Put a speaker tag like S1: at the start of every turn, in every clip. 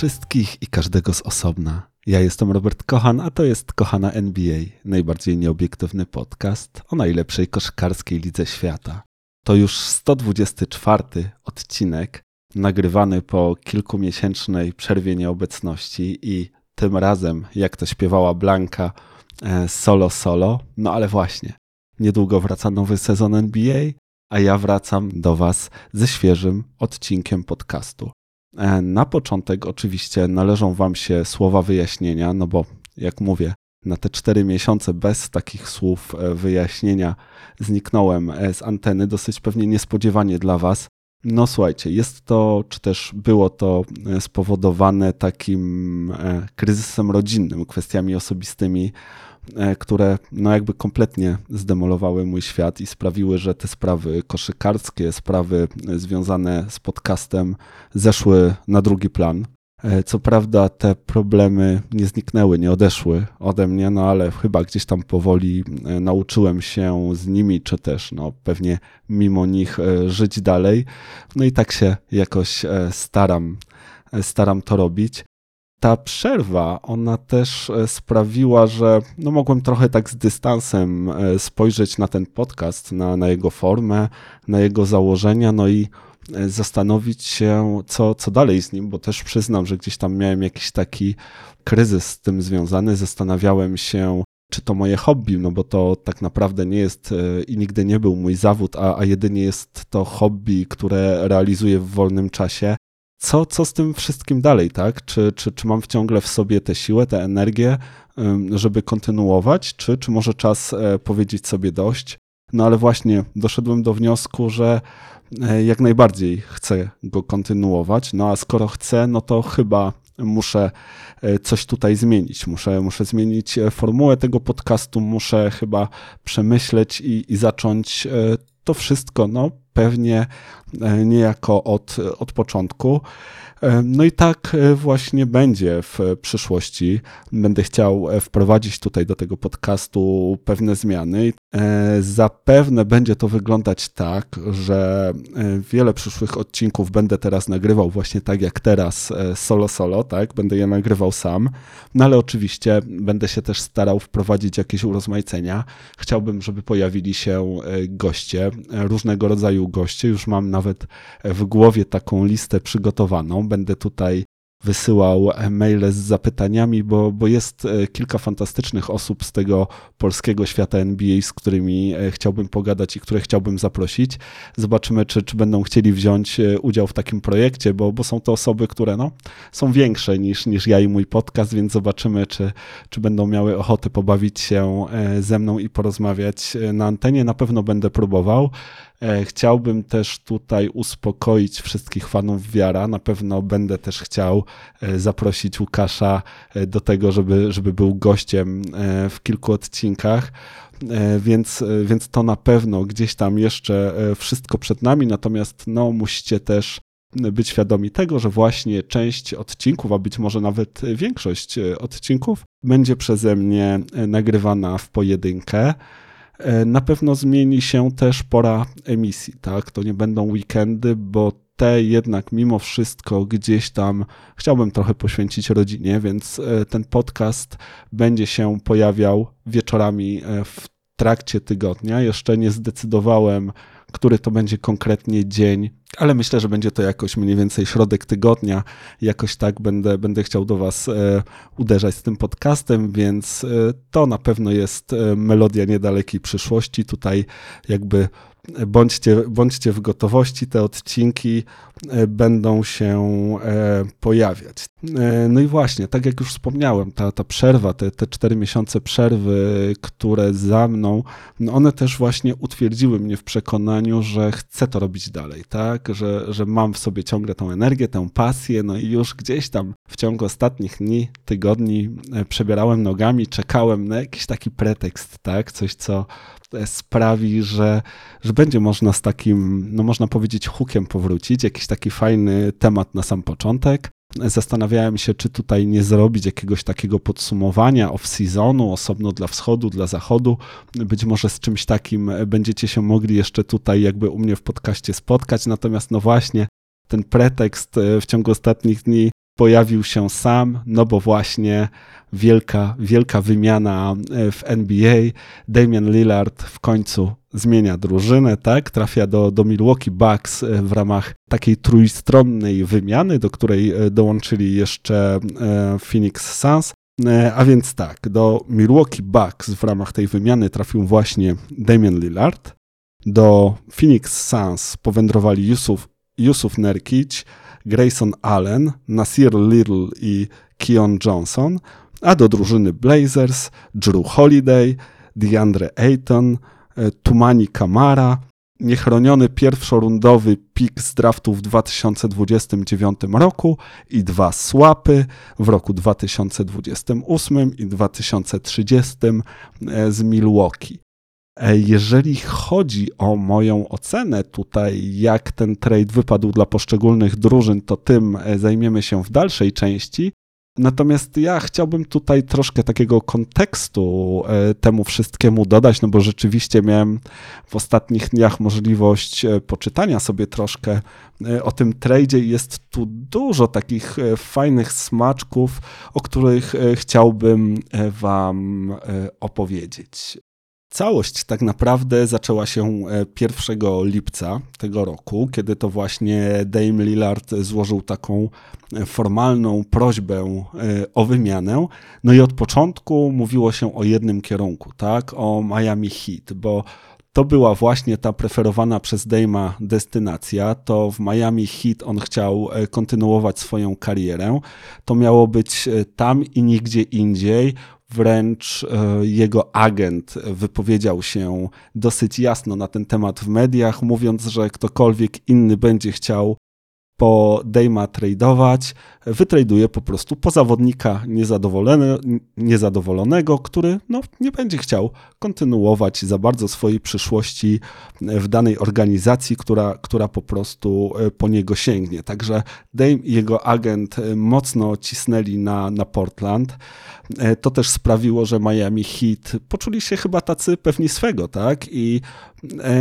S1: wszystkich i każdego z osobna. Ja jestem Robert Kochan, a to jest Kochana NBA, najbardziej nieobiektywny podcast o najlepszej koszykarskiej lidze świata. To już 124 odcinek, nagrywany po kilkumiesięcznej przerwie nieobecności i tym razem, jak to śpiewała Blanka, e, solo solo. No ale właśnie, niedługo wraca nowy sezon NBA, a ja wracam do Was ze świeżym odcinkiem podcastu. E, na początek oczywiście należą Wam się słowa wyjaśnienia, no bo jak mówię, na te cztery miesiące bez takich słów e, wyjaśnienia zniknąłem e, z anteny, dosyć pewnie niespodziewanie dla Was. No słuchajcie, jest to, czy też było to spowodowane takim kryzysem rodzinnym, kwestiami osobistymi, które no jakby kompletnie zdemolowały mój świat i sprawiły, że te sprawy koszykarskie, sprawy związane z podcastem zeszły na drugi plan. E, co prawda te problemy nie zniknęły, nie odeszły ode mnie, no ale chyba gdzieś tam powoli e, nauczyłem się z nimi, czy też no pewnie mimo nich żyć dalej. No i tak się jakoś staram, staram to robić ta przerwa, ona też e, sprawiła, że no mogłem trochę tak z dystansem e, spojrzeć na ten podcast, na, na jego formę, na jego założenia, no i e, zastanowić się, co, co dalej z nim, bo też przyznam, że gdzieś tam miałem jakiś taki kryzys z tym związany. Zastanawiałem się, czy to moje hobby, no bo to tak naprawdę nie jest i nigdy nie był mój zawód, a, a jedynie jest to hobby, które realizuję w wolnym czasie co, co z tym wszystkim dalej, tak? Czy, czy, czy mam ciągle w sobie tę siłę, tę energię, żeby kontynuować, czy, czy może czas e, powiedzieć sobie dość? No ale właśnie doszedłem do wniosku, że e, jak najbardziej chcę go kontynuować, no a skoro chcę, no to chyba muszę e, coś tutaj zmienić. Muszę, muszę zmienić formułę tego podcastu, muszę chyba przemyśleć i, i zacząć to wszystko no, pewnie e, niejako od, od początku. E, no i tak e, właśnie będzie w przyszłości. Będę chciał wprowadzić tutaj do tego podcastu pewne zmiany. Zapewne będzie to wyglądać tak, że wiele przyszłych odcinków będę teraz nagrywał właśnie tak jak teraz solo solo, tak? Będę je nagrywał sam. No ale oczywiście będę się też starał wprowadzić jakieś urozmaicenia. Chciałbym, żeby pojawili się goście, różnego rodzaju goście. Już mam nawet w głowie taką listę przygotowaną. Będę tutaj wysyłał maile z zapytaniami, bo, bo jest e, kilka fantastycznych osób z tego polskiego świata NBA, z którymi e, chciałbym pogadać i które chciałbym zaprosić. Zobaczymy, czy, czy będą chcieli wziąć e, udział w takim projekcie, bo, bo są to osoby, które no, są większe niż, niż ja i mój podcast, więc zobaczymy, czy, czy będą miały ochotę pobawić się ze mną i porozmawiać na antenie. Na pewno będę próbował. E, chciałbym też tutaj uspokoić wszystkich fanów wiara. Na pewno będę też chciał e, zaprosić Łukasza e, do tego, żeby, żeby był gościem w kilku odcinkach. Więc, więc to na pewno gdzieś tam jeszcze wszystko przed nami, natomiast no, musicie też być świadomi tego, że właśnie część odcinków, a być może nawet większość odcinków będzie przeze mnie nagrywana w pojedynkę. E, na pewno zmieni się też pora emisji, tak? To nie będą weekendy, bo te jednak mimo wszystko gdzieś tam chciałbym trochę poświęcić rodzinie, więc e, ten podcast będzie się pojawiał wieczorami e, w trakcie tygodnia. Jeszcze nie zdecydowałem, który to będzie konkretnie dzień, ale myślę, że będzie to jakoś mniej więcej środek tygodnia. Jakoś tak będę, będę chciał do Was e, uderzać z tym podcastem, więc e, to na pewno jest e, melodia niedalekiej przyszłości. Tutaj jakby bądźcie, bądźcie w gotowości, te odcinki e, będą się e, pojawiać. E, no i właśnie, tak jak już wspomniałem, ta, ta przerwa, te, te cztery miesiące przerwy, które za mną, no one też właśnie utwierdziły mnie w przekonaniu, że chcę to robić dalej, tak? Że, że mam w sobie ciągle tą energię, tę pasję, no i już gdzieś tam w ciągu ostatnich dni, tygodni przebierałem nogami, czekałem na jakiś taki pretekst, tak? Coś, co sprawi, że, że będzie można z takim, no można powiedzieć, hukiem powrócić, jakiś taki fajny temat na sam początek. Zastanawiałem się, czy tutaj nie zrobić jakiegoś takiego podsumowania off-seasonu, osobno dla wschodu, dla zachodu. Być może z czymś takim będziecie się mogli jeszcze tutaj jakby u mnie w podcaście spotkać. Natomiast no właśnie, ten pretekst w ciągu ostatnich dni pojawił się sam, no bo właśnie wielka, wielka wymiana e, w NBA. Damian Lillard w końcu zmienia drużynę, tak? Trafia do, do Milwaukee Bucks e, w ramach takiej trójstronnej wymiany, do której e, dołączyli jeszcze Phoenix Suns. A więc tak, do Milwaukee Bucks w ramach tej wymiany trafił właśnie Damian Lillard. Do Phoenix Suns powędrowali Yusuf, Yusuf Nerkic, Grayson Allen, Nasir Little i Keon Johnson a do drużyny Blazers Drew Holiday, DeAndre Ayton, e, Tumani Kamara, niechroniony pierwszorundowy pik z draftu w 2029 roku i dwa słapy w roku 2028 i 2030 e, z Milwaukee. E, jeżeli chodzi o moją ocenę tutaj, jak ten trade wypadł dla poszczególnych drużyn, to tym zajmiemy się w dalszej części. Natomiast ja chciałbym tutaj troszkę takiego kontekstu e, temu wszystkiemu dodać, no bo rzeczywiście miałem w ostatnich dniach możliwość e, poczytania sobie troszkę e, o tym tradzie i jest tu dużo takich fajnych smaczków, o których chciałbym Wam opowiedzieć. Całość tak naprawdę zaczęła się 1 e, lipca tego roku, kiedy to właśnie Dame Lillard złożył taką e, formalną prośbę e, o wymianę. No i od początku mówiło się o jednym kierunku, tak, o Miami Heat, bo to była właśnie ta preferowana przez Dame'a destynacja. To w Miami Heat on chciał kontynuować swoją karierę. To miało być tam i nigdzie indziej wręcz e, jego agent wypowiedział się dosyć jasno na ten temat w mediach, mówiąc, że ktokolwiek inny będzie chciał po Dejma tradeować, wytraduje po prostu po zawodnika niezadowolonego, który no, nie będzie chciał kontynuować za bardzo swojej przyszłości w danej organizacji, która, która po prostu e, po niego sięgnie. Także Dame i jego agent e, mocno cisnęli na, na Portland. E, to też sprawiło, że Miami Heat poczuli się chyba tacy pewni swego, tak? I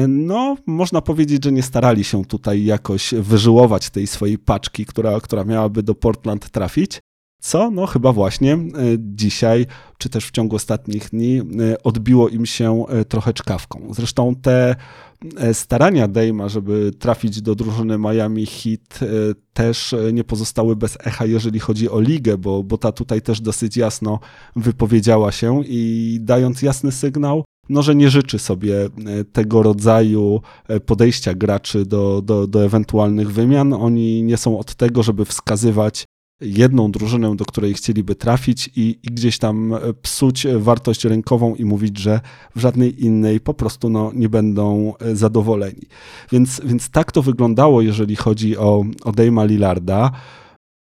S1: no, można powiedzieć, że nie starali się tutaj jakoś wyżyłować tej swojej paczki, która, która miałaby do Portland trafić. Co, no chyba właśnie e, dzisiaj, czy też w ciągu ostatnich dni, e, odbiło im się e, trochę czkawką. Zresztą te starania Dejma, żeby trafić do drużyny Miami Heat, też nie pozostały bez echa, jeżeli chodzi o ligę, bo, bo ta tutaj też dosyć jasno wypowiedziała się i dając jasny sygnał, no, że nie życzy sobie e, tego rodzaju e, podejścia graczy do, do, do ewentualnych wymian. Oni nie są od tego, żeby wskazywać jedną drużynę, do której chcieliby trafić i, i, gdzieś tam e, psuć wartość rynkową i mówić, że w żadnej innej po prostu no, nie będą zadowoleni. Więc, więc tak to wyglądało, jeżeli chodzi o, o Dame'a Lillarda.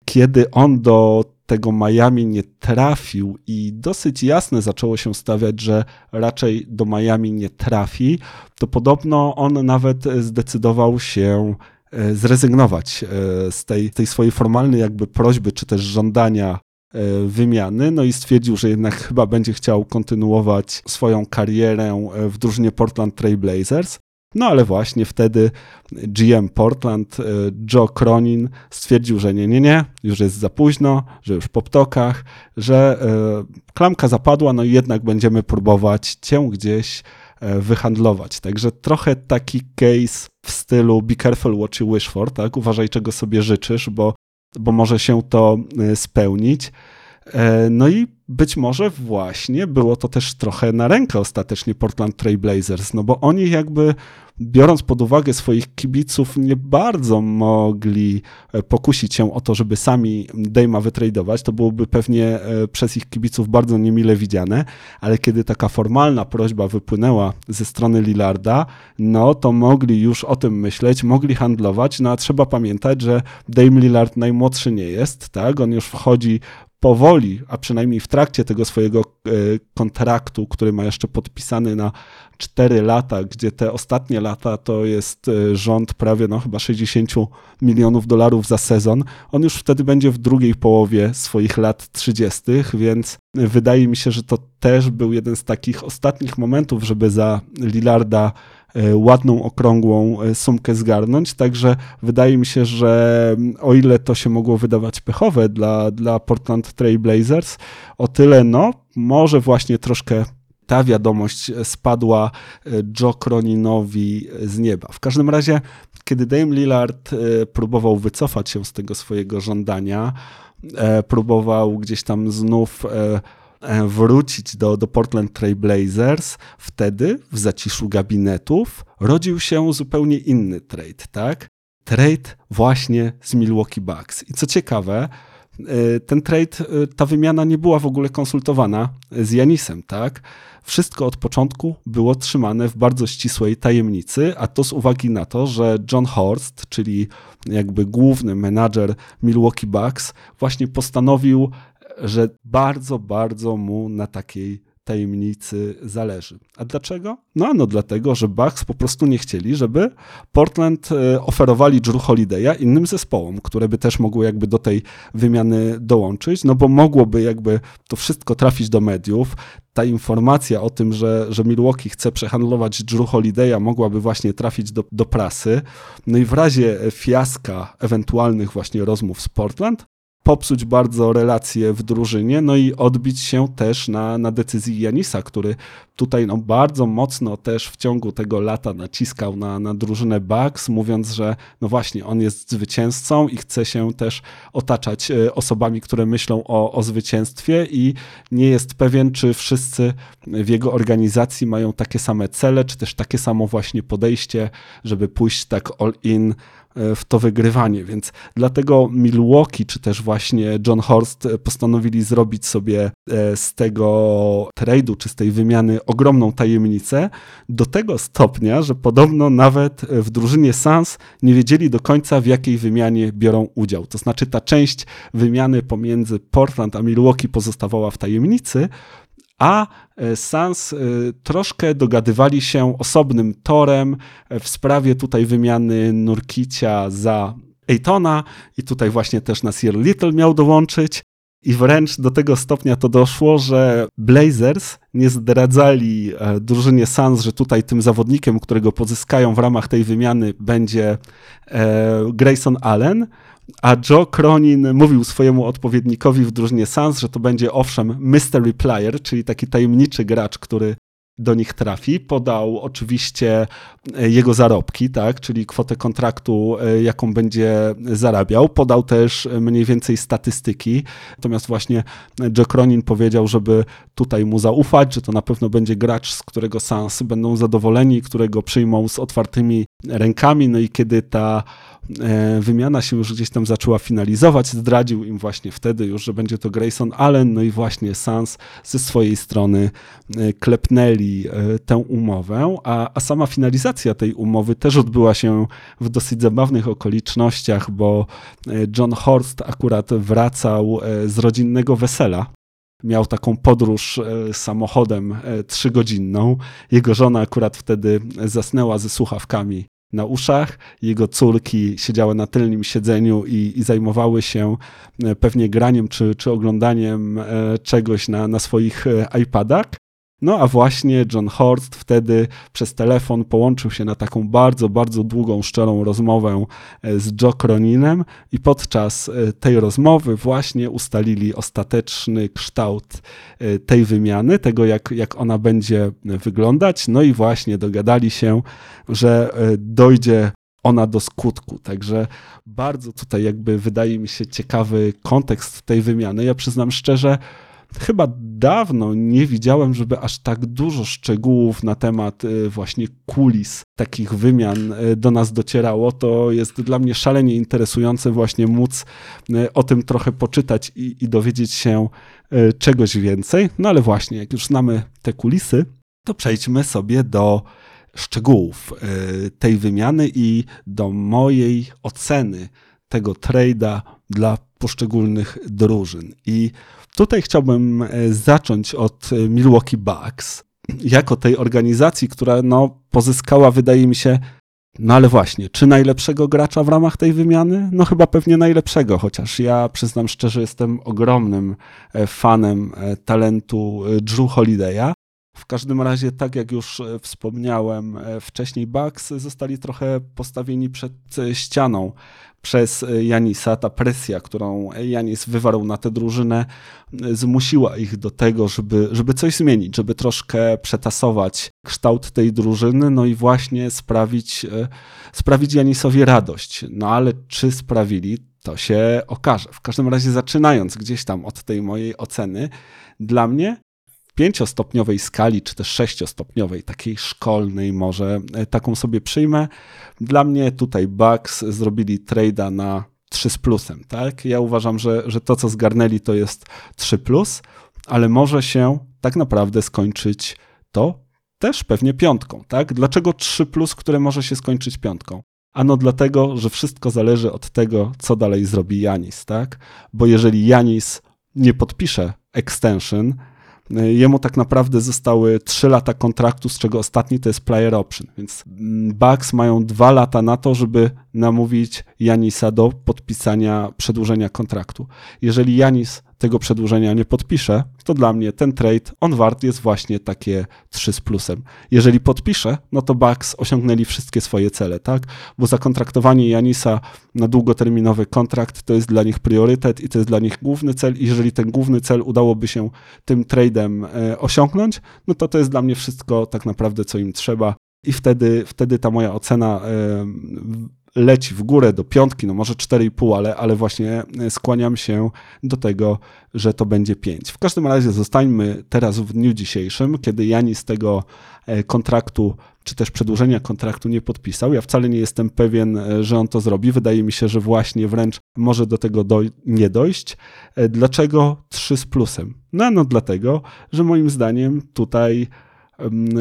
S1: Kiedy on do tego Miami nie trafił i dosyć jasne zaczęło się stawiać, że raczej do Miami nie trafi, to podobno on nawet zdecydował się e, zrezygnować e, z tej, tej swojej formalnej jakby prośby, czy też żądania e, wymiany, no i stwierdził, że jednak chyba będzie chciał kontynuować swoją karierę w drużynie Portland Trail Blazers. No ale właśnie wtedy GM Portland, e, Joe Cronin stwierdził, że nie, nie, nie, już jest za późno, że już po ptokach, że e, klamka zapadła, no i jednak będziemy próbować cię gdzieś e, wyhandlować. Także trochę taki case w stylu be careful what you wish for, tak? Uważaj czego sobie życzysz, bo, bo może się to spełnić. No i być może właśnie było to też trochę na rękę ostatecznie Portland Trail Blazers, no bo oni jakby biorąc pod uwagę swoich kibiców nie bardzo mogli e, pokusić się o to, żeby sami Dejma wytradować. To byłoby pewnie e, przez ich kibiców bardzo niemile widziane, ale kiedy taka formalna prośba wypłynęła ze strony Lillarda, no to mogli już o tym myśleć, mogli handlować, no a trzeba pamiętać, że Dame Lillard najmłodszy nie jest, tak? On już wchodzi powoli, a przynajmniej w trakcie tego swojego e, kontraktu, który ma jeszcze podpisany na 4 lata, gdzie te ostatnie lata to jest e, rząd prawie no chyba 60 milionów dolarów za sezon. On już wtedy będzie w drugiej połowie swoich lat 30., więc wydaje mi się, że to też był jeden z takich ostatnich momentów, żeby za Lillarda ładną, okrągłą sumkę zgarnąć. Także wydaje mi się, że o ile to się mogło wydawać pechowe dla, dla Portland Trail Blazers, o tyle no, może właśnie troszkę ta wiadomość spadła Joe Croninowi z nieba. W każdym razie, kiedy Dame Lillard próbował wycofać się z tego swojego żądania, próbował gdzieś tam znów E, wrócić do, do Portland Trail Blazers, wtedy w zaciszu gabinetów rodził się zupełnie inny trade, tak? Trade właśnie z Milwaukee Bucks. I co ciekawe, e, ten trade, e, ta wymiana nie była w ogóle konsultowana z Janisem, tak? Wszystko od początku było trzymane w bardzo ścisłej tajemnicy, a to z uwagi na to, że John Horst, czyli jakby główny menadżer Milwaukee Bucks, właśnie postanowił że bardzo, bardzo mu na takiej tajemnicy zależy. A dlaczego? No, no dlatego, że Bucks po prostu nie chcieli, żeby Portland e, oferowali Drew Holiday'a innym zespołom, które by też mogły jakby do tej wymiany dołączyć, no bo mogłoby jakby to wszystko trafić do mediów. Ta informacja o tym, że, że Milwaukee chce przehandlować Drew Holiday'a mogłaby właśnie trafić do, do prasy. No i w razie fiaska ewentualnych właśnie rozmów z Portland, popsuć bardzo relacje w drużynie, no i odbić się też na, na decyzji Janisa, który tutaj no, bardzo mocno też w ciągu tego lata naciskał na, na drużynę Bucks, mówiąc, że no właśnie, on jest zwycięzcą i chce się też otaczać e, osobami, które myślą o, o zwycięstwie i nie jest pewien, czy wszyscy w jego organizacji mają takie same cele, czy też takie samo właśnie podejście, żeby pójść tak all in w to wygrywanie, więc dlatego Milwaukee, czy też właśnie John Horst postanowili zrobić sobie e, z tego trade'u, czy z tej wymiany ogromną tajemnicę, do tego stopnia, że podobno nawet w drużynie Suns nie wiedzieli do końca, w jakiej wymianie biorą udział. To znaczy ta część wymiany pomiędzy Portland a Milwaukee pozostawała w tajemnicy, a e, Sans e, troszkę dogadywali się osobnym torem e, w sprawie tutaj wymiany Nurkicia za Ejtona i tutaj właśnie też Nasir Little miał dołączyć. I wręcz do tego stopnia to doszło, że Blazers nie zdradzali drużynie Suns, że tutaj tym zawodnikiem, którego pozyskają w ramach tej wymiany będzie Grayson Allen, a Joe Cronin mówił swojemu odpowiednikowi w drużynie Suns, że to będzie owszem mystery player, czyli taki tajemniczy gracz, który do nich trafi. Podał oczywiście e, jego zarobki, tak, czyli kwotę kontraktu, e, jaką będzie zarabiał. Podał też mniej więcej statystyki. Natomiast właśnie Joe Cronin powiedział, żeby tutaj mu zaufać, że to na pewno będzie gracz, z którego Suns będą zadowoleni, którego przyjmą z otwartymi rękami. No i kiedy ta E, wymiana się już gdzieś tam zaczęła finalizować. Zdradził im właśnie wtedy już, że będzie to Grayson Allen, no i właśnie Sans ze swojej strony e, klepnęli e, tę umowę, a, a sama finalizacja tej umowy też odbyła się w dosyć zabawnych okolicznościach, bo John Horst akurat wracał z rodzinnego wesela miał taką podróż samochodem trzygodzinną. Jego żona akurat wtedy zasnęła ze słuchawkami na uszach. Jego córki siedziały na tylnym siedzeniu i, i zajmowały się e, pewnie graniem czy, czy oglądaniem e, czegoś na, na swoich e, iPadach. No a właśnie John Horst wtedy przez telefon połączył się na taką bardzo, bardzo długą, szczerą rozmowę e, z Joe Croninem i podczas e, tej rozmowy właśnie ustalili ostateczny kształt e, tej wymiany, tego jak, jak ona będzie wyglądać. No i właśnie dogadali się, że dojdzie ona do skutku. Także bardzo tutaj jakby wydaje mi się ciekawy kontekst tej wymiany. Ja przyznam szczerze, chyba dawno nie widziałem, żeby aż tak dużo szczegółów na temat y, właśnie kulis takich wymian y, do nas docierało. To jest dla mnie szalenie interesujące właśnie móc y, o tym trochę poczytać i, i dowiedzieć się czegoś więcej. No ale właśnie, jak już znamy te kulisy, to przejdźmy sobie do szczegółów tej wymiany i do mojej oceny tego trade'a dla poszczególnych drużyn. I Tutaj chciałbym e, zacząć od e, Milwaukee Bucks, jako tej organizacji, która no, pozyskała, wydaje mi się, no ale właśnie, czy najlepszego gracza w ramach tej wymiany? No chyba pewnie najlepszego, chociaż ja przyznam szczerze, jestem ogromnym e, fanem talentu Drew Holiday'a. W każdym razie, tak jak już wspomniałem wcześniej, Bucks zostali trochę postawieni przed ścianą przez Janisa. Ta presja, którą Janis wywarł na tę drużynę, zmusiła ich do tego, żeby, żeby coś zmienić, żeby troszkę przetasować kształt tej drużyny, no i właśnie sprawić, sprawić Janisowi radość. No ale czy sprawili, to się okaże. W każdym razie, zaczynając gdzieś tam od tej mojej oceny, dla mnie pięciostopniowej skali, czy też sześciostopniowej, takiej szkolnej może, e, taką sobie przyjmę. Dla mnie tutaj Bucks zrobili trade'a na 3 z plusem, tak? Ja uważam, że, że to, co zgarnęli, to jest 3 plus, ale może się tak naprawdę skończyć to też pewnie piątką, tak? Dlaczego 3 plus, które może się skończyć piątką? Ano dlatego, że wszystko zależy od tego, co dalej zrobi Janis, tak? Bo jeżeli Janis nie podpisze extension, Jemu tak naprawdę zostały 3 lata kontraktu, z czego ostatni to jest player option, więc mm, Bucks mają 2 lata na to, żeby namówić Janisa do podpisania przedłużenia kontraktu. Jeżeli Janis tego przedłużenia nie podpisze, to dla mnie ten trade, on wart jest właśnie takie 3 z plusem. Jeżeli podpisze, no to Bucks osiągnęli wszystkie swoje cele, tak? Bo zakontraktowanie Janisa na długoterminowy kontrakt to jest dla nich priorytet i to jest dla nich główny cel. I jeżeli ten główny cel udałoby się tym tradeem e, osiągnąć, no to to jest dla mnie wszystko tak naprawdę, co im trzeba. I wtedy, wtedy ta moja ocena e, leci w górę do piątki, no może 4,5, ale, ale właśnie e, skłaniam się do tego, że to będzie 5. W każdym razie zostańmy teraz w dniu dzisiejszym, kiedy Janis tego e, kontraktu, czy też przedłużenia kontraktu nie podpisał. Ja wcale nie jestem pewien, e, że on to zrobi. Wydaje mi się, że właśnie wręcz może do tego doj nie dojść. Dlaczego 3 z plusem? No, no dlatego, że moim zdaniem tutaj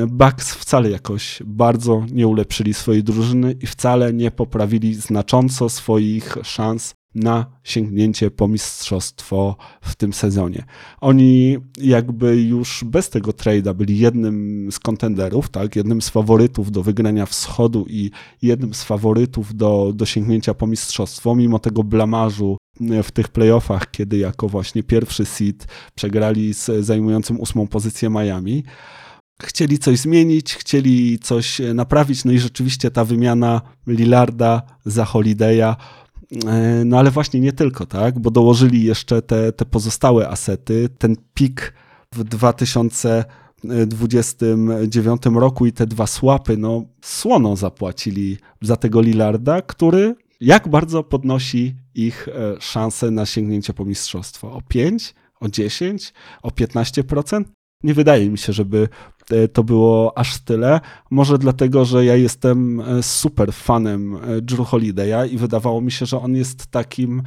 S1: Bucks wcale jakoś bardzo nie ulepszyli swojej drużyny i wcale nie poprawili znacząco swoich szans na sięgnięcie po mistrzostwo w tym sezonie. Oni jakby już bez tego trade'a byli jednym z kontenderów, tak, jednym z faworytów do wygrania wschodu i jednym z faworytów do, do sięgnięcia po mistrzostwo, mimo tego blamarzu w tych playoffach, kiedy jako właśnie pierwszy seed przegrali z zajmującym ósmą pozycję Miami chcieli coś zmienić, chcieli coś e, naprawić, no i rzeczywiście ta wymiana Lillarda za Holiday'a, e, no ale właśnie nie tylko, tak, bo dołożyli jeszcze te, te pozostałe asety, ten pik w 2029 roku i te dwa słapy, no słono zapłacili za tego Lillarda, który jak bardzo podnosi ich e, szanse na sięgnięcie po mistrzostwo? O 5? O 10? O 15%? Nie wydaje mi się, żeby to było aż tyle. Może dlatego, że ja jestem e, super fanem e, Drew Holiday'a i wydawało mi się, że on jest takim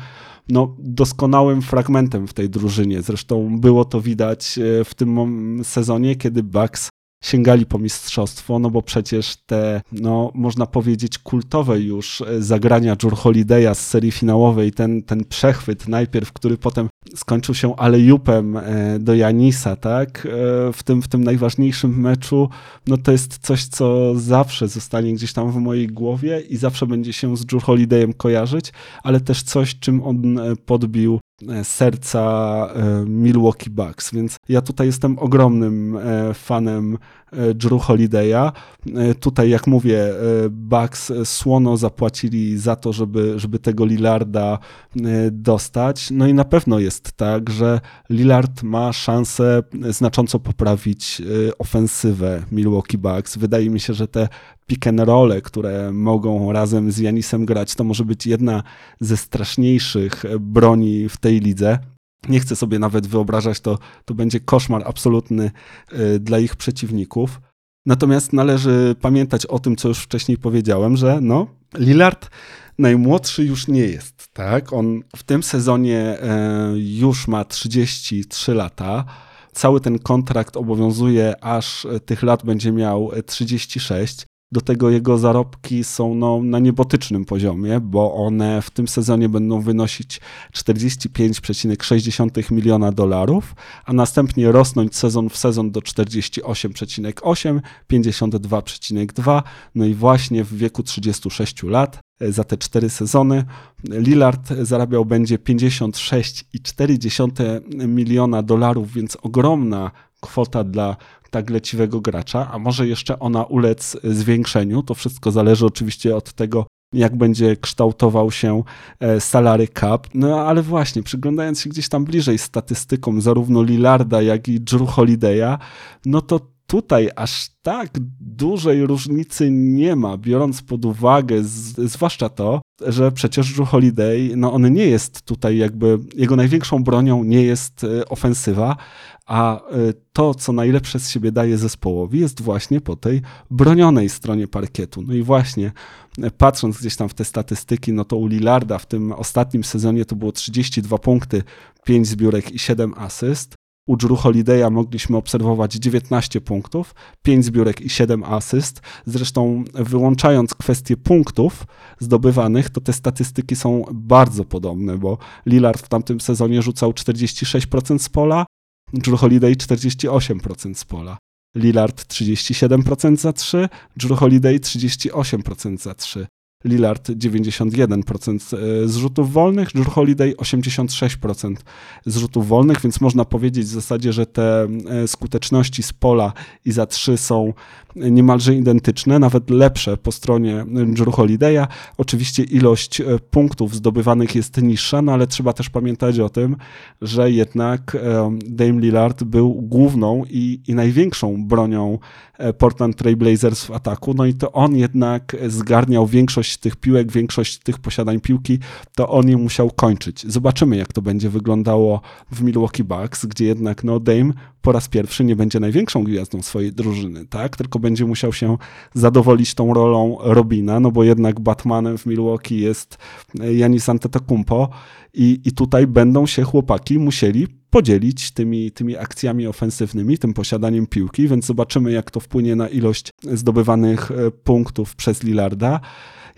S1: no, doskonałym fragmentem w tej drużynie. Zresztą było to widać w tym sezonie, kiedy Bucks sięgali po mistrzostwo, no bo przecież te, no można powiedzieć, kultowe już zagrania Jur Holiday'a z serii finałowej, ten, ten przechwyt najpierw, który potem skończył się alejupem e, do Janisa, tak, e, w tym, w tym najważniejszym meczu, no to jest coś, co zawsze zostanie gdzieś tam w mojej głowie i zawsze będzie się z Jur Holidayem kojarzyć, ale też coś, czym on e, podbił serca Milwaukee Bucks, więc ja tutaj jestem ogromnym fanem Drew Holiday'a. Tutaj, jak mówię, Bucks słono zapłacili za to, żeby, żeby tego Lillarda dostać, no i na pewno jest tak, że Lillard ma szansę znacząco poprawić ofensywę Milwaukee Bucks. Wydaje mi się, że te pick and role, które mogą razem z Janisem grać, to może być jedna ze straszniejszych broni w tej lidze. Nie chcę sobie nawet wyobrażać, to, to będzie koszmar absolutny y, dla ich przeciwników. Natomiast należy pamiętać o tym, co już wcześniej powiedziałem, że no, Lillard najmłodszy już nie jest, tak? On w tym sezonie e, już ma 33 lata. Cały ten kontrakt obowiązuje, aż tych lat będzie miał 36. Do tego jego zarobki są no, na niebotycznym poziomie, bo one w tym sezonie będą wynosić 45,6 miliona dolarów, a następnie rosnąć sezon w sezon do 48,8, 52,2, no i właśnie w wieku 36 lat za te cztery sezony. Lillard zarabiał będzie 56,4 miliona dolarów, więc ogromna kwota dla tak leciwego gracza, a może jeszcze ona ulec zwiększeniu. To wszystko zależy oczywiście od tego, jak będzie kształtował się e, salary cap. No ale właśnie, przyglądając się gdzieś tam bliżej statystykom zarówno Lillarda, jak i Drew Holiday'a, no to tutaj aż tak dużej różnicy nie ma, biorąc pod uwagę z, zwłaszcza to, że przecież Drew Holiday, no on nie jest tutaj jakby, jego największą bronią nie jest e, ofensywa, a e, to, co najlepsze z siebie daje zespołowi, jest właśnie po tej bronionej stronie parkietu. No i właśnie, e, patrząc gdzieś tam w te statystyki, no to u Lillarda w tym ostatnim sezonie to było 32 punkty, 5 zbiórek i 7 asyst. U Drew Holiday'a mogliśmy obserwować 19 punktów, 5 zbiórek i 7 asyst. Zresztą wyłączając kwestię punktów zdobywanych, to te statystyki są bardzo podobne, bo Lillard w tamtym sezonie rzucał 46% z pola, Drew Holiday 48% z pola. Lillard 37% za 3, Drew Holiday 38% za 3. Lillard 91% e, zrzutów wolnych, Drew Holiday 86% zrzutów wolnych, więc można powiedzieć w zasadzie, że te e, skuteczności z pola i za 3 są niemalże identyczne, nawet lepsze po stronie Drew Holiday'a. Oczywiście ilość e, punktów zdobywanych jest niższa, no ale trzeba też pamiętać o tym, że jednak Dame Lillard był główną i, i największą bronią Portland Trail Blazers w ataku, no i to on jednak zgarniał większość większość tych piłek, większość tych posiadań piłki, to on je musiał kończyć. Zobaczymy, jak to będzie wyglądało w Milwaukee Bucks, gdzie jednak no, Dame po raz pierwszy nie będzie największą gwiazdą swojej drużyny, tak? Tylko będzie musiał się zadowolić tą rolą Robina, no bo jednak Batmanem w Milwaukee jest Janis Antetokounmpo i, i tutaj będą się chłopaki musieli podzielić tymi, tymi akcjami ofensywnymi, tym posiadaniem piłki, więc zobaczymy, jak to wpłynie na ilość zdobywanych e, punktów przez Lillarda.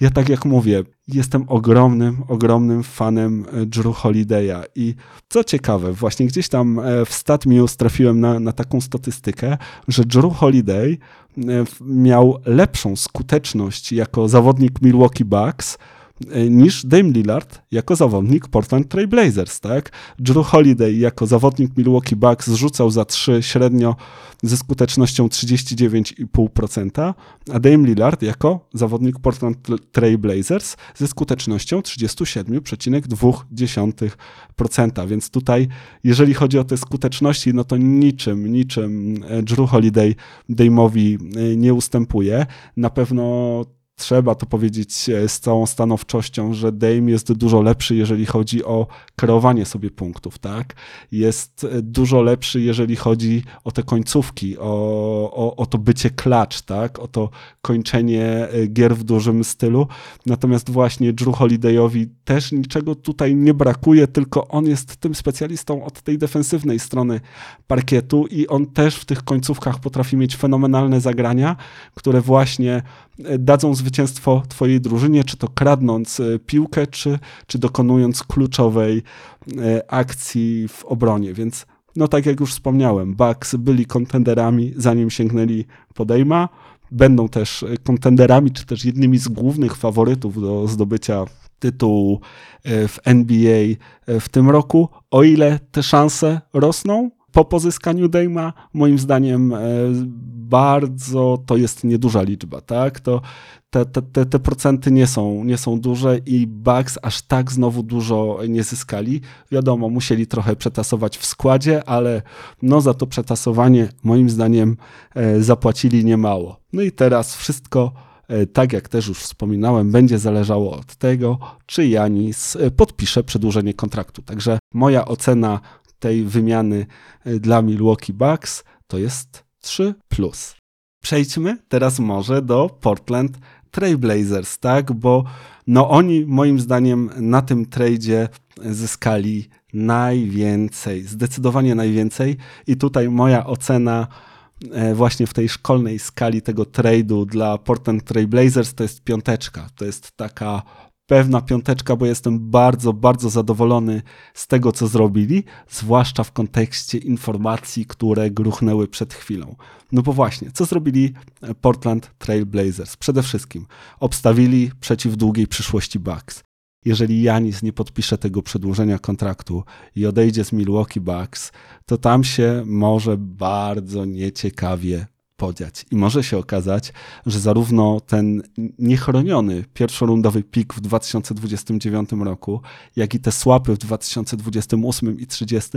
S1: Ja tak jak mówię, jestem ogromnym, ogromnym fanem e, Drew Holiday'a i co ciekawe, właśnie gdzieś tam e, w StatMuse trafiłem na, na taką statystykę, że Drew Holiday miał lepszą skuteczność jako zawodnik Milwaukee Bucks E, niż Dame Lillard jako zawodnik Portland Trail Blazers, tak? Drew Holiday jako zawodnik Milwaukee Bucks zrzucał za 3 średnio ze skutecznością 39,5%, a Dame Lillard jako zawodnik Portland Trail Blazers ze skutecznością 37,2%. Więc tutaj, jeżeli chodzi o te skuteczności, no to niczym, niczym e, Drew Holiday Dame'owi e, nie ustępuje. Na pewno trzeba to powiedzieć e, z całą stanowczością, że Dame jest dużo lepszy, jeżeli chodzi o kreowanie sobie punktów, tak? Jest e, dużo lepszy, jeżeli chodzi o te końcówki, o, o, o to bycie klacz, tak? O to kończenie e, gier w dużym stylu. Natomiast właśnie Drew Holidayowi też niczego tutaj nie brakuje, tylko on jest tym specjalistą od tej defensywnej strony parkietu i on też w tych końcówkach potrafi mieć fenomenalne zagrania, które właśnie dadzą zwycięstwo twojej drużynie, czy to kradnąc e, piłkę, czy, czy dokonując kluczowej e, akcji w obronie. Więc no tak jak już wspomniałem, Bucks byli kontenderami, zanim sięgnęli podejma. Będą też kontenderami, czy też jednymi z głównych faworytów do zdobycia tytułu e, w NBA w tym roku. O ile te szanse rosną, po pozyskaniu Dejma, moim zdaniem bardzo to jest nieduża liczba, tak? To te, te, te procenty nie są, nie są duże i Bucks aż tak znowu dużo nie zyskali. Wiadomo, musieli trochę przetasować w składzie, ale no za to przetasowanie moim zdaniem e, zapłacili niemało. No i teraz wszystko e, tak jak też już wspominałem, będzie zależało od tego, czy Janis e, podpisze przedłużenie kontraktu. Także moja ocena tej wymiany dla Milwaukee Bucks to jest 3 plus. Przejdźmy teraz może do Portland Trailblazers, tak? Bo no oni moim zdaniem na tym tradzie zyskali najwięcej, zdecydowanie najwięcej i tutaj moja ocena e, właśnie w tej szkolnej skali tego trade'u dla Portland Trailblazers to jest piąteczka. To jest taka pewna piąteczka, bo jestem bardzo, bardzo zadowolony z tego, co zrobili, zwłaszcza w kontekście informacji, które gruchnęły przed chwilą. No bo właśnie, co zrobili Portland Trail Blazers? Przede wszystkim obstawili przeciw długiej przyszłości Bucks. jeżeli Janis nie podpisze tego przedłużenia kontraktu i odejdzie z Milwaukee Bucks, to tam się może bardzo nieciekawie podziać. I może się okazać, że zarówno ten niechroniony pierwszorundowy pik w 2029 roku, jak i te słapy w 2028 i 2030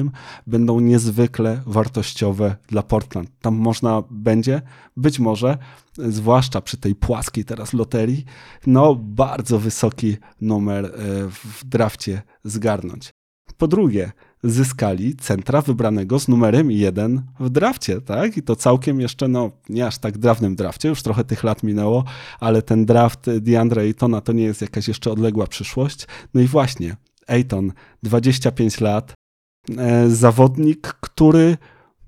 S1: będą niezwykle wartościowe dla Portland. Tam można będzie, być może, zwłaszcza przy tej płaskiej teraz loterii, no bardzo wysoki numer e, w drafcie zgarnąć. Po drugie, zyskali centra wybranego z numerem 1 w drafcie, tak? I to całkiem jeszcze, no nie aż tak dawnym drafcie, już trochę tych lat minęło, ale ten draft DeAndre Aytona to nie jest jakaś jeszcze odległa przyszłość. No i właśnie, Ayton, 25 lat, e, zawodnik, który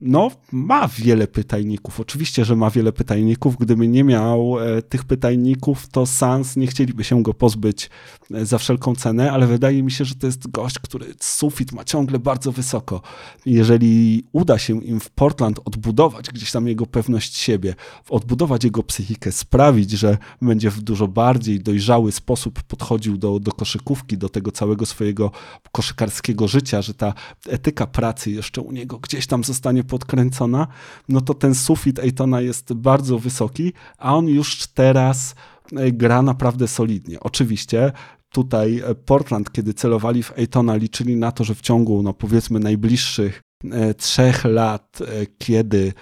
S1: no, ma wiele pytajników. Oczywiście, że ma wiele pytajników. Gdyby nie miał e, tych pytajników, to Sans nie chcieliby się go pozbyć e, za wszelką cenę, ale wydaje mi się, że to jest gość, który sufit ma ciągle bardzo wysoko. Jeżeli uda się im w Portland odbudować gdzieś tam jego pewność siebie, odbudować jego psychikę, sprawić, że będzie w dużo bardziej dojrzały sposób podchodził do, do koszykówki, do tego całego swojego koszykarskiego życia, że ta etyka pracy jeszcze u niego gdzieś tam zostanie podkręcona, no to ten sufit Ejtona jest bardzo wysoki, a on już teraz e, gra naprawdę solidnie. Oczywiście tutaj e, Portland, kiedy celowali w Ejtona, liczyli na to, że w ciągu, no powiedzmy, najbliższych e, trzech lat, kiedy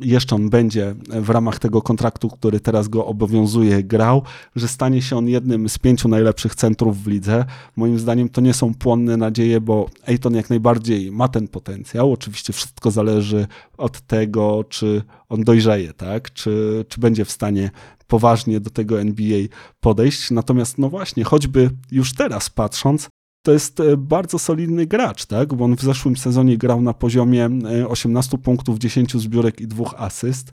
S1: jeszcze on będzie w ramach tego kontraktu, który teraz go obowiązuje, grał, że stanie się on jednym z pięciu najlepszych centrów w lidze. Moim zdaniem to nie są płonne nadzieje, bo Ejton jak najbardziej ma ten potencjał. Oczywiście wszystko zależy od tego, czy on dojrzeje, tak? Czy, czy będzie w stanie poważnie do tego NBA podejść. Natomiast no właśnie, choćby już teraz patrząc, to jest e, bardzo solidny gracz, tak? bo on w zeszłym sezonie grał na poziomie 18 e, punktów, 10 zbiórek i dwóch asyst.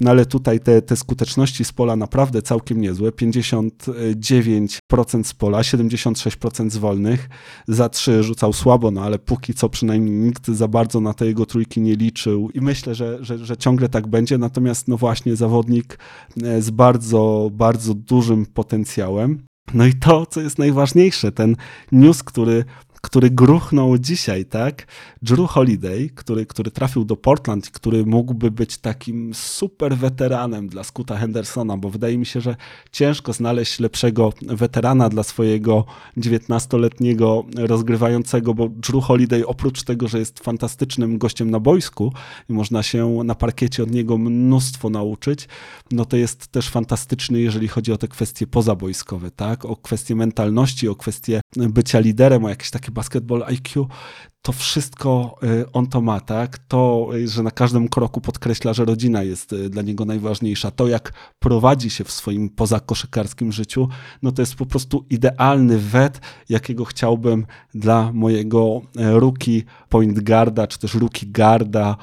S1: No ale tutaj te, te skuteczności z pola naprawdę całkiem niezłe. 59% z pola, 76% z wolnych. Za 3 rzucał słabo, no ale póki co przynajmniej nikt za bardzo na te jego trójki nie liczył i myślę, że, że, że ciągle tak będzie. Natomiast no właśnie zawodnik e, z bardzo, bardzo dużym potencjałem. No i to, co jest najważniejsze, ten news, który który gruchnął dzisiaj, tak? Drew Holiday, który, który trafił do Portland, który mógłby być takim super weteranem dla Scoota Hendersona, bo wydaje mi się, że ciężko znaleźć lepszego weterana dla swojego 19-letniego rozgrywającego, bo Drew Holiday oprócz tego, że jest fantastycznym gościem na boisku i można się na parkiecie od niego mnóstwo nauczyć, no to jest też fantastyczny, jeżeli chodzi o te kwestie pozabojskowe, tak? O kwestie mentalności, o kwestie bycia liderem, o jakieś takie basketball IQ, to wszystko y, on to ma, tak? To, y, że na każdym kroku podkreśla, że rodzina jest y, dla niego najważniejsza. To, jak prowadzi się w swoim pozakoszykarskim życiu, no to jest po prostu idealny wet, jakiego chciałbym dla mojego rookie point guarda, czy też rookie guarda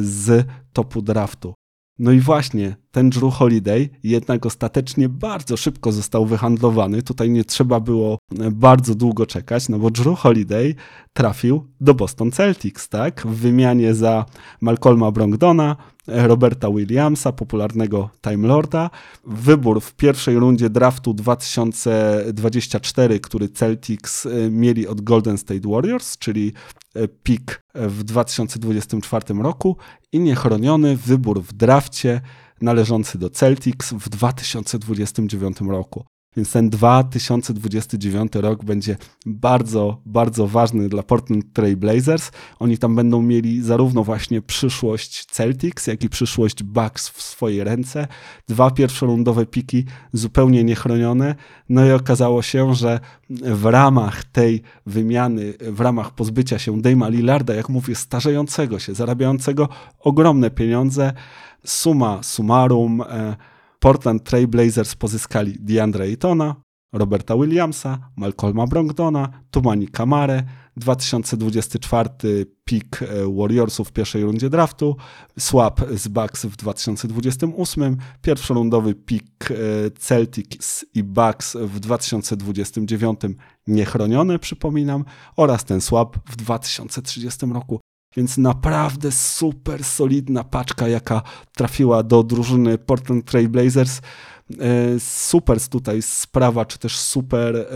S1: z topu draftu. No i właśnie, ten Drew Holiday jednak ostatecznie bardzo szybko został wyhandlowany. Tutaj nie trzeba było e, bardzo długo czekać, no bo Drew Holiday trafił do Boston Celtics, tak? W wymianie za Malcolma Brogdona, Roberta Williamsa, popularnego Time Lorda. Wybór w pierwszej rundzie draftu 2024, który Celtics e, mieli od Golden State Warriors, czyli e, pick w 2024 roku i niechroniony wybór w drafcie należący do Celtics w 2029 roku. Więc ten 2029 rok będzie bardzo, bardzo ważny dla Portland Trail Blazers. Oni tam będą mieli zarówno właśnie przyszłość Celtics, jak i przyszłość Bucks w swojej ręce. Dwa pierwszorundowe piki zupełnie niechronione. No i okazało się, że w ramach tej wymiany, w ramach pozbycia się Dame'a Lillarda, jak mówię, starzejącego się, zarabiającego ogromne pieniądze, suma summarum, e, Portland Trail Blazers pozyskali DeAndre Aytona, Roberta Williamsa, Malcolma Brogdona, Tumani Kamare, 2024 pick e, Warriorsów w pierwszej rundzie draftu, swap z Bucks w 2028, pierwszorundowy pick e, Celtics i Bucks w 2029 niechroniony, przypominam, oraz ten swap w 2030 roku. Więc naprawdę super solidna paczka, jaka trafiła do drużyny Portland Trail Blazers. super tutaj sprawa, czy też super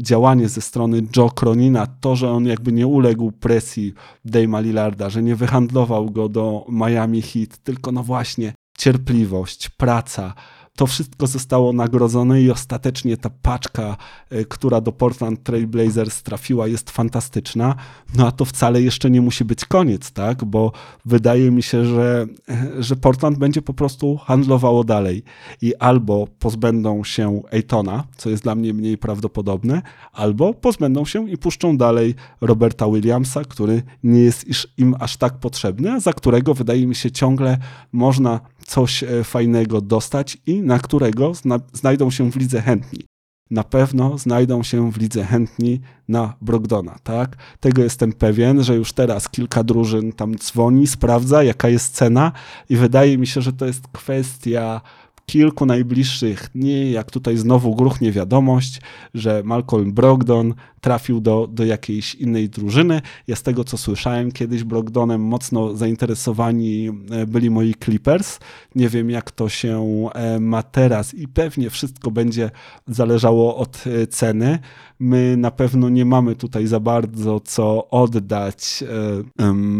S1: działanie ze strony Joe Cronina, to, że on jakby nie uległ presji Dame'a Lillarda, że nie wyhandlował go do Miami Heat, tylko no właśnie cierpliwość, praca, to wszystko zostało nagrodzone i ostatecznie ta paczka, e, która do Portland Trail Blazers trafiła, jest fantastyczna. No a to wcale jeszcze nie musi być koniec, tak? Bo wydaje mi się, że, e, że Portland będzie po prostu handlowało dalej i albo pozbędą się Ejtona, co jest dla mnie mniej prawdopodobne, albo pozbędą się i puszczą dalej Roberta Williamsa, który nie jest im aż tak potrzebny, a za którego wydaje mi się ciągle można coś e, fajnego dostać i na którego zna znajdą się w lidze chętni. Na pewno znajdą się w lidze chętni na Brogdona, tak? Tego jestem pewien, że już teraz kilka drużyn tam dzwoni, sprawdza, jaka jest cena i wydaje mi się, że to jest kwestia kilku najbliższych dni, jak tutaj znowu gruchnie wiadomość, że Malcolm Brogdon trafił do, do jakiejś innej drużyny. Ja z tego, co słyszałem kiedyś, Brogdonem mocno zainteresowani e, byli moi Clippers. Nie wiem, jak to się e, ma teraz i pewnie wszystko będzie zależało od e, ceny. My na pewno nie mamy tutaj za bardzo co oddać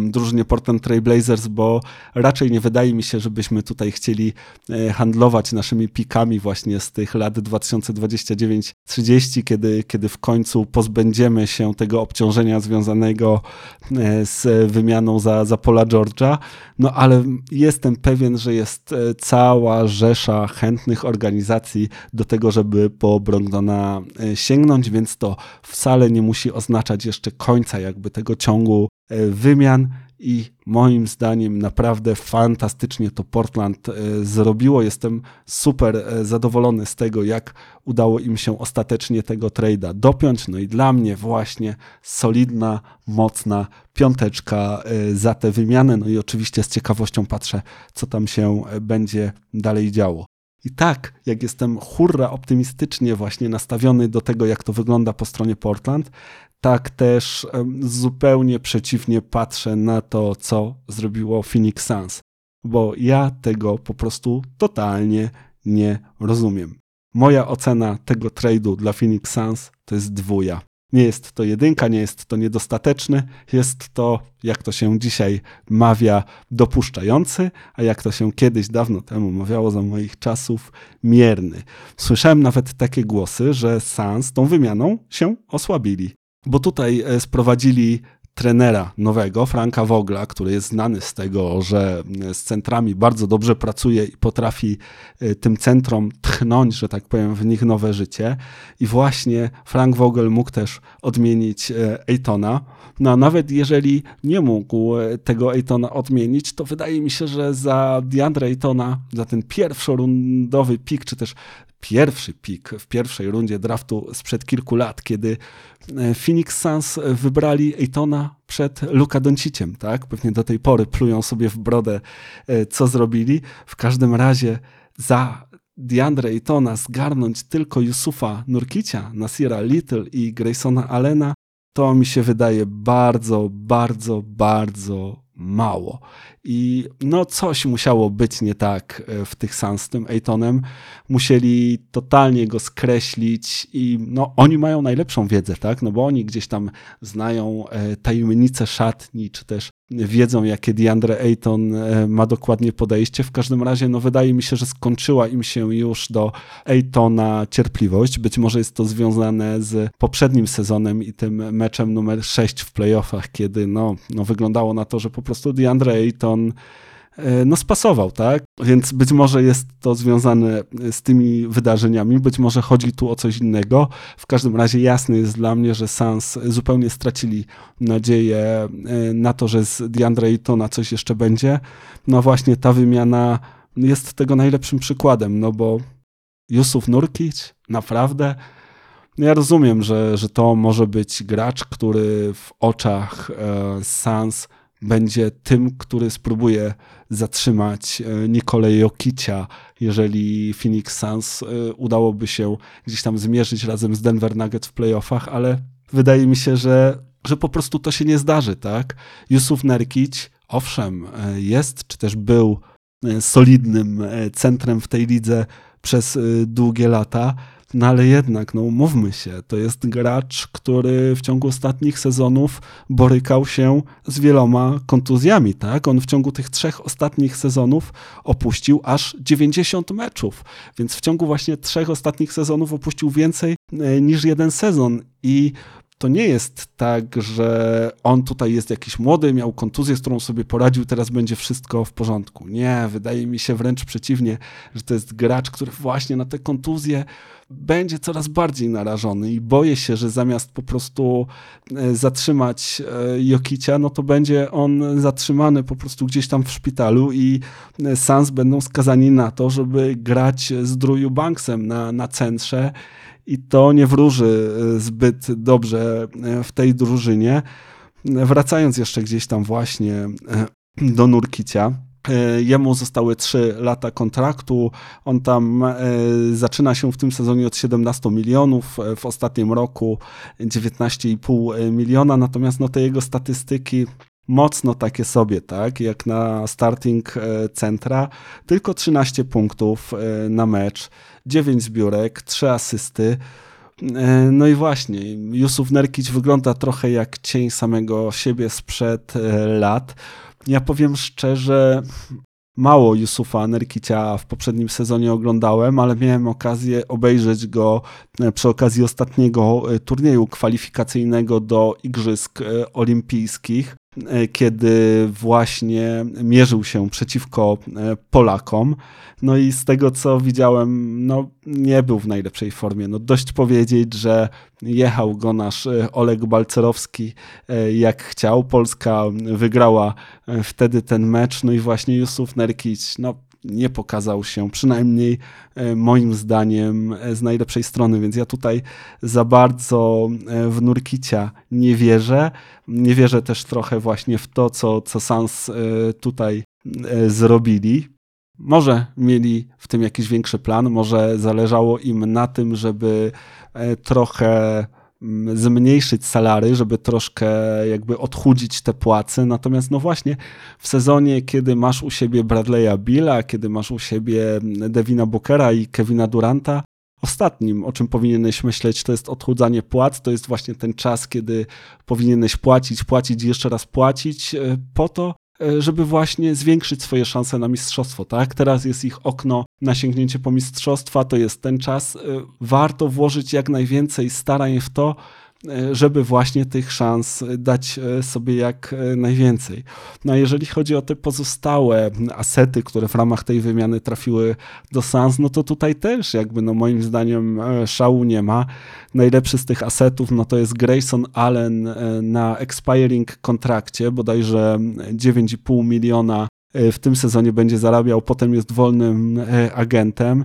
S1: drużynie Portland Trail Blazers, bo raczej nie wydaje mi się, żebyśmy tutaj chcieli handlować naszymi pikami właśnie z tych lat 2029-30, kiedy, kiedy w końcu pozbędziemy się tego obciążenia związanego e, z wymianą za, za Pola George'a, no ale jestem pewien, że jest e, cała rzesza chętnych organizacji do tego, żeby po Brogdona e, sięgnąć, więc to wcale nie musi oznaczać jeszcze końca jakby tego ciągu wymian i moim zdaniem naprawdę fantastycznie to Portland e, zrobiło. Jestem super e, zadowolony z tego, jak udało im się ostatecznie tego trade'a dopiąć. No i dla mnie właśnie solidna, mocna piąteczka e, za tę wymianę. No i oczywiście z ciekawością patrzę, co tam się będzie dalej działo. I tak, jak jestem hurra optymistycznie właśnie nastawiony do tego, jak to wygląda po stronie Portland, tak też zupełnie przeciwnie patrzę na to, co zrobiło Phoenix Suns, bo ja tego po prostu totalnie nie rozumiem. Moja ocena tego trade'u dla Phoenix Suns to jest dwuja. Nie jest to jedynka, nie jest to niedostateczny, jest to, jak to się dzisiaj mawia, dopuszczający, a jak to się kiedyś dawno temu mawiało za moich czasów, mierny. Słyszałem nawet takie głosy, że Sans tą wymianą się osłabili bo tutaj e, sprowadzili trenera nowego, Franka Wogla, który jest znany z tego, że e, z centrami bardzo dobrze pracuje i potrafi e, tym centrom tchnąć, że tak powiem, w nich nowe życie. I właśnie Frank Vogel mógł też odmienić Ejtona. No a nawet jeżeli nie mógł tego Ejtona odmienić, to wydaje mi się, że za DeAndre Ejtona, za ten pierwszorundowy pik, czy też pierwszy pik w pierwszej rundzie draftu sprzed kilku lat, kiedy e, Phoenix Suns wybrali Ejtona przed Luka Donciciem, tak? Pewnie do tej pory plują sobie w brodę, e, co zrobili. W każdym razie za DeAndre Ejtona zgarnąć tylko Yusufa Nurkicia, Nasira Little i Graysona Allena, to mi się wydaje bardzo, bardzo, bardzo mało. I no coś musiało być nie tak e, w tych Suns z tym Ejtonem. Musieli totalnie go skreślić i no oni mają najlepszą wiedzę, tak? No bo oni gdzieś tam znają e, tajemnice szatni, czy też wiedzą, jakie DeAndre Ayton e, ma dokładnie podejście. W każdym razie, no wydaje mi się, że skończyła im się już do Aytona cierpliwość. Być może jest to związane z poprzednim sezonem i tym meczem numer 6 w playoffach, kiedy no, no wyglądało na to, że po prostu DeAndre Ayton no spasował, tak? Więc być może jest to związane z tymi wydarzeniami, być może chodzi tu o coś innego. W każdym razie jasne jest dla mnie, że Sans zupełnie stracili nadzieję e, na to, że z DeAndre Aytona coś jeszcze będzie. No właśnie ta wymiana jest tego najlepszym przykładem, no bo Jusuf Nurkic naprawdę ja rozumiem, że, że to może być gracz, który w oczach e, Sans będzie tym, który spróbuje zatrzymać e, Nikolę Jokicia, jeżeli Phoenix Suns e, udałoby się gdzieś tam zmierzyć razem z Denver Nuggets w playoffach, ale wydaje mi się, że, że po prostu to się nie zdarzy, tak? Yusuf Nerkic, owszem, e, jest, czy też był solidnym centrem w tej lidze, przez długie lata. No ale jednak, no umówmy się, to jest gracz, który w ciągu ostatnich sezonów borykał się z wieloma kontuzjami, tak? On w ciągu tych trzech ostatnich sezonów opuścił aż 90 meczów, więc w ciągu właśnie trzech ostatnich sezonów opuścił więcej e, niż jeden sezon i to nie jest tak, że on tutaj jest jakiś młody, miał kontuzję, z którą sobie poradził, teraz będzie wszystko w porządku. Nie, wydaje mi się wręcz przeciwnie, że to jest gracz, który właśnie na te kontuzje będzie coraz bardziej narażony i boję się, że zamiast po prostu e, zatrzymać e, Jokicia, no to będzie on zatrzymany po prostu gdzieś tam w szpitalu i e, Sans będą skazani na to, żeby grać z Druju Banksem na, na centrze i to nie wróży zbyt dobrze w tej drużynie. Wracając jeszcze gdzieś tam właśnie do Nurkicia, jemu zostały 3 lata kontraktu. On tam e, zaczyna się w tym sezonie od 17 milionów, e, w ostatnim roku 19,5 miliona. Natomiast no, te jego statystyki mocno takie sobie, tak, jak na starting centra, tylko 13 punktów na mecz, 9 zbiórek, 3 asysty. No i właśnie, Jusuf Nerkic wygląda trochę jak cień samego siebie sprzed lat. Ja powiem szczerze, mało Yusufa Nerkicia w poprzednim sezonie oglądałem, ale miałem okazję obejrzeć go e, przy okazji ostatniego e, turnieju kwalifikacyjnego do Igrzysk e, Olimpijskich. E, kiedy właśnie mierzył się przeciwko e, Polakom. No i z tego, co widziałem, no nie był w najlepszej formie. No dość powiedzieć, że jechał go nasz e, Oleg Balcerowski jak chciał. Polska wygrała wtedy ten mecz, no i właśnie Jusuf Nerkic, no nie pokazał się, przynajmniej e, moim zdaniem, e, z najlepszej strony, więc ja tutaj za bardzo e, w Nurkicia nie wierzę. Nie wierzę też trochę właśnie w to, co, co Sans tutaj zrobili. Może mieli w tym jakiś większy plan, może zależało im na tym, żeby trochę zmniejszyć salary, żeby troszkę jakby odchudzić te płace. Natomiast no właśnie w sezonie, kiedy masz u siebie Bradley'a Billa, kiedy masz u siebie Devina Bookera i Kevina Duranta, ostatnim, o czym powinieneś myśleć, to jest odchudzanie płac. To jest właśnie ten czas, kiedy powinieneś płacić, płacić i jeszcze raz płacić e, po to, żeby właśnie zwiększyć swoje szanse na mistrzostwo, tak? Teraz jest ich okno na sięgnięcie po mistrzostwa, to jest ten czas. E, warto włożyć jak najwięcej starań w to, E, żeby właśnie tych szans dać e, sobie jak e, najwięcej. No a jeżeli chodzi o te pozostałe asety, które w ramach tej wymiany trafiły do Sans, no to tutaj też jakby no moim zdaniem szału nie ma. Najlepszy z tych asetów no to jest Grayson Allen na expiring kontrakcie, bodajże 9,5 miliona w tym sezonie będzie zarabiał, potem jest wolnym agentem.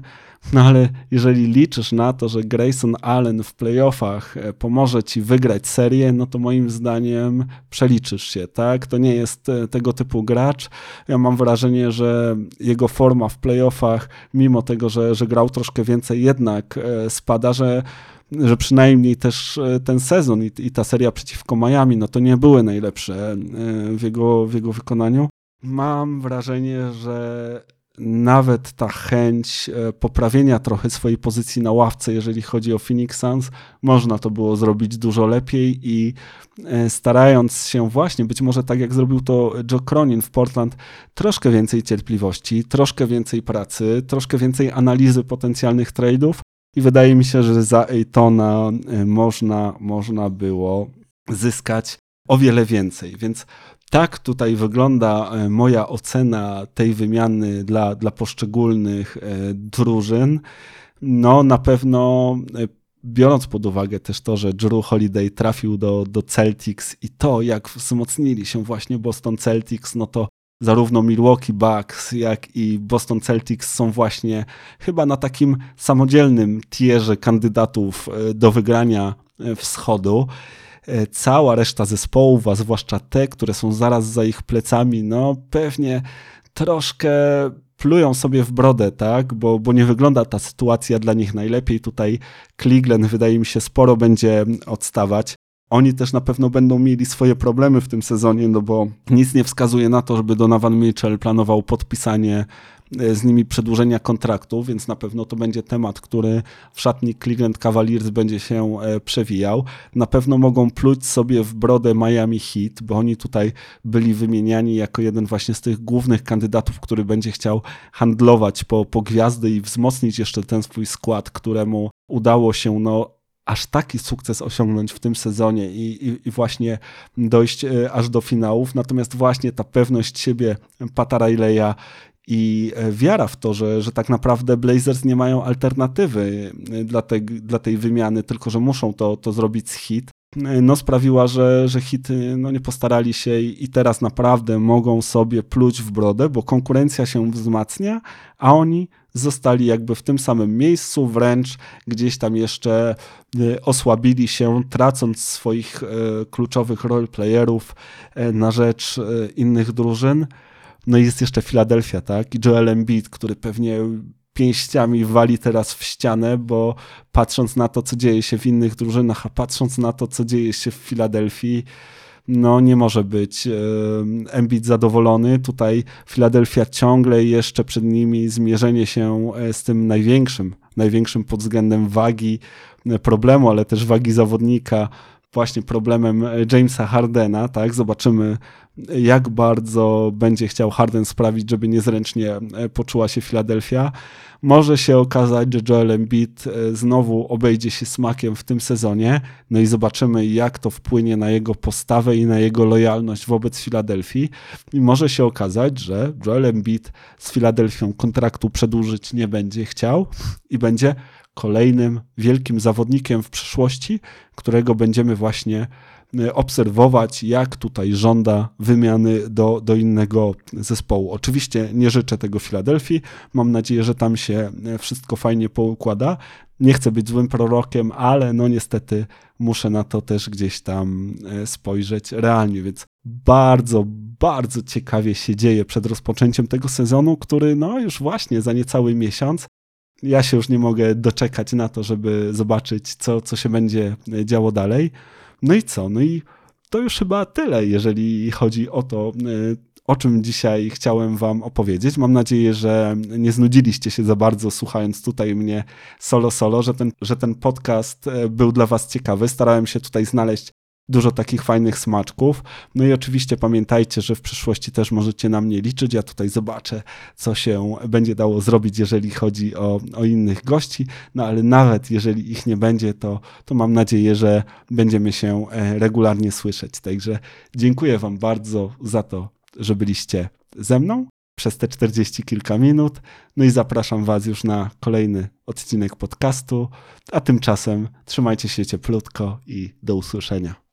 S1: No ale jeżeli liczysz na to, że Grayson Allen w playoffach e, pomoże ci wygrać serię, no to moim zdaniem przeliczysz się, tak? To nie jest e, tego typu gracz. Ja mam wrażenie, że jego forma w playoffach, mimo tego, że, że grał troszkę więcej, jednak e, spada, że że przynajmniej też ten sezon i, i, ta seria przeciwko Miami, no to nie były najlepsze w jego, w jego wykonaniu. Mam wrażenie, że nawet ta chęć e, poprawienia trochę swojej pozycji na ławce, jeżeli chodzi o Phoenix Suns, można to było zrobić dużo lepiej i e, starając się właśnie, być może tak jak zrobił to Joe Cronin w Portland, troszkę więcej cierpliwości, troszkę więcej pracy, troszkę więcej analizy potencjalnych tradeów i wydaje mi się, że za Ejtona e, można, można było zyskać o wiele więcej, więc tak tutaj wygląda e, moja ocena tej wymiany dla, dla poszczególnych e, drużyn. No, na pewno e, biorąc pod uwagę też to, że Drew Holiday trafił do, do Celtics i to, jak wzmocnili się właśnie Boston Celtics, no to zarówno Milwaukee Bucks, jak i Boston Celtics są właśnie chyba na takim samodzielnym tierze kandydatów do wygrania wschodu. E, cała reszta zespołów, a zwłaszcza te, które są zaraz za ich plecami, no pewnie troszkę plują sobie w brodę, tak? Bo, bo nie wygląda ta sytuacja dla nich najlepiej. Tutaj Cleveland wydaje mi się sporo będzie odstawać. Oni też na pewno będą mieli swoje problemy w tym sezonie, no bo nic nie wskazuje na to, żeby Donovan Mitchell planował podpisanie z nimi przedłużenia kontraktu, więc na pewno to będzie temat, który w szatni Cleveland Cavaliers będzie się e, przewijał. Na pewno mogą pluć sobie w brodę Miami Heat, bo oni tutaj byli wymieniani jako jeden właśnie z tych głównych kandydatów, który będzie chciał handlować po, po gwiazdy i wzmocnić jeszcze ten swój skład, któremu udało się no, aż taki sukces osiągnąć w tym sezonie i, i, i, właśnie dojść e, aż do finałów. Natomiast właśnie ta pewność siebie Pata Rileya i e, wiara w to, że, że tak naprawdę Blazers nie mają alternatywy e, dla, te, dla tej wymiany, tylko że muszą to, to zrobić z hit, no sprawiła, że, że hity no, nie postarali się i, i teraz naprawdę mogą sobie pluć w brodę, bo konkurencja się wzmacnia, a oni zostali jakby w tym samym miejscu, wręcz gdzieś tam jeszcze e, osłabili się, tracąc swoich e, kluczowych roleplayerów e, na rzecz innych drużyn. No i jest jeszcze Filadelfia, tak? I Joel Embiid, który pewnie pięściami wali teraz w ścianę, bo patrząc na to, co dzieje się w innych drużynach, a patrząc na to, co dzieje się w Filadelfii, no nie może być Embiid zadowolony. Tutaj Filadelfia ciągle jeszcze przed nimi zmierzenie się e, z tym największym, największym pod względem wagi e, problemu, ale też wagi zawodnika, właśnie problemem e, Jamesa Hardena, tak? Zobaczymy, jak bardzo będzie chciał Harden sprawić, żeby niezręcznie e, poczuła się Filadelfia. Może się okazać, że Joel Embiid e, znowu obejdzie się smakiem w tym sezonie, no i zobaczymy, jak to wpłynie na jego postawę i na jego lojalność wobec Filadelfii. I może się okazać, że Joel Embiid z Filadelfią kontraktu przedłużyć nie będzie chciał i będzie kolejnym wielkim zawodnikiem w przyszłości, którego będziemy właśnie e, obserwować, jak tutaj żąda wymiany do, do innego zespołu. Oczywiście nie życzę tego Filadelfii. Mam nadzieję, że tam się e, wszystko fajnie poukłada. Nie chcę być złym prorokiem, ale no niestety muszę na to też gdzieś tam e, spojrzeć realnie, więc bardzo, bardzo ciekawie się dzieje przed rozpoczęciem tego sezonu, który no już właśnie za niecały miesiąc ja się już nie mogę doczekać na to, żeby zobaczyć, co, co się będzie działo dalej. No i co? No i to już chyba tyle, jeżeli chodzi o to, e, o czym dzisiaj chciałem Wam opowiedzieć. Mam nadzieję, że nie znudziliście się za bardzo słuchając tutaj mnie solo solo, że ten, że ten podcast e, był dla Was ciekawy. Starałem się tutaj znaleźć dużo takich fajnych smaczków. No i oczywiście pamiętajcie, że w przyszłości też możecie na mnie liczyć. Ja tutaj zobaczę, co się będzie dało zrobić, jeżeli chodzi o, o innych gości. No ale nawet jeżeli ich nie będzie, to, to mam nadzieję, że będziemy się e, regularnie słyszeć. Także dziękuję Wam bardzo za to, że byliście ze mną przez te 40 kilka minut. No i zapraszam Was już na kolejny odcinek podcastu. A tymczasem trzymajcie się cieplutko i do usłyszenia.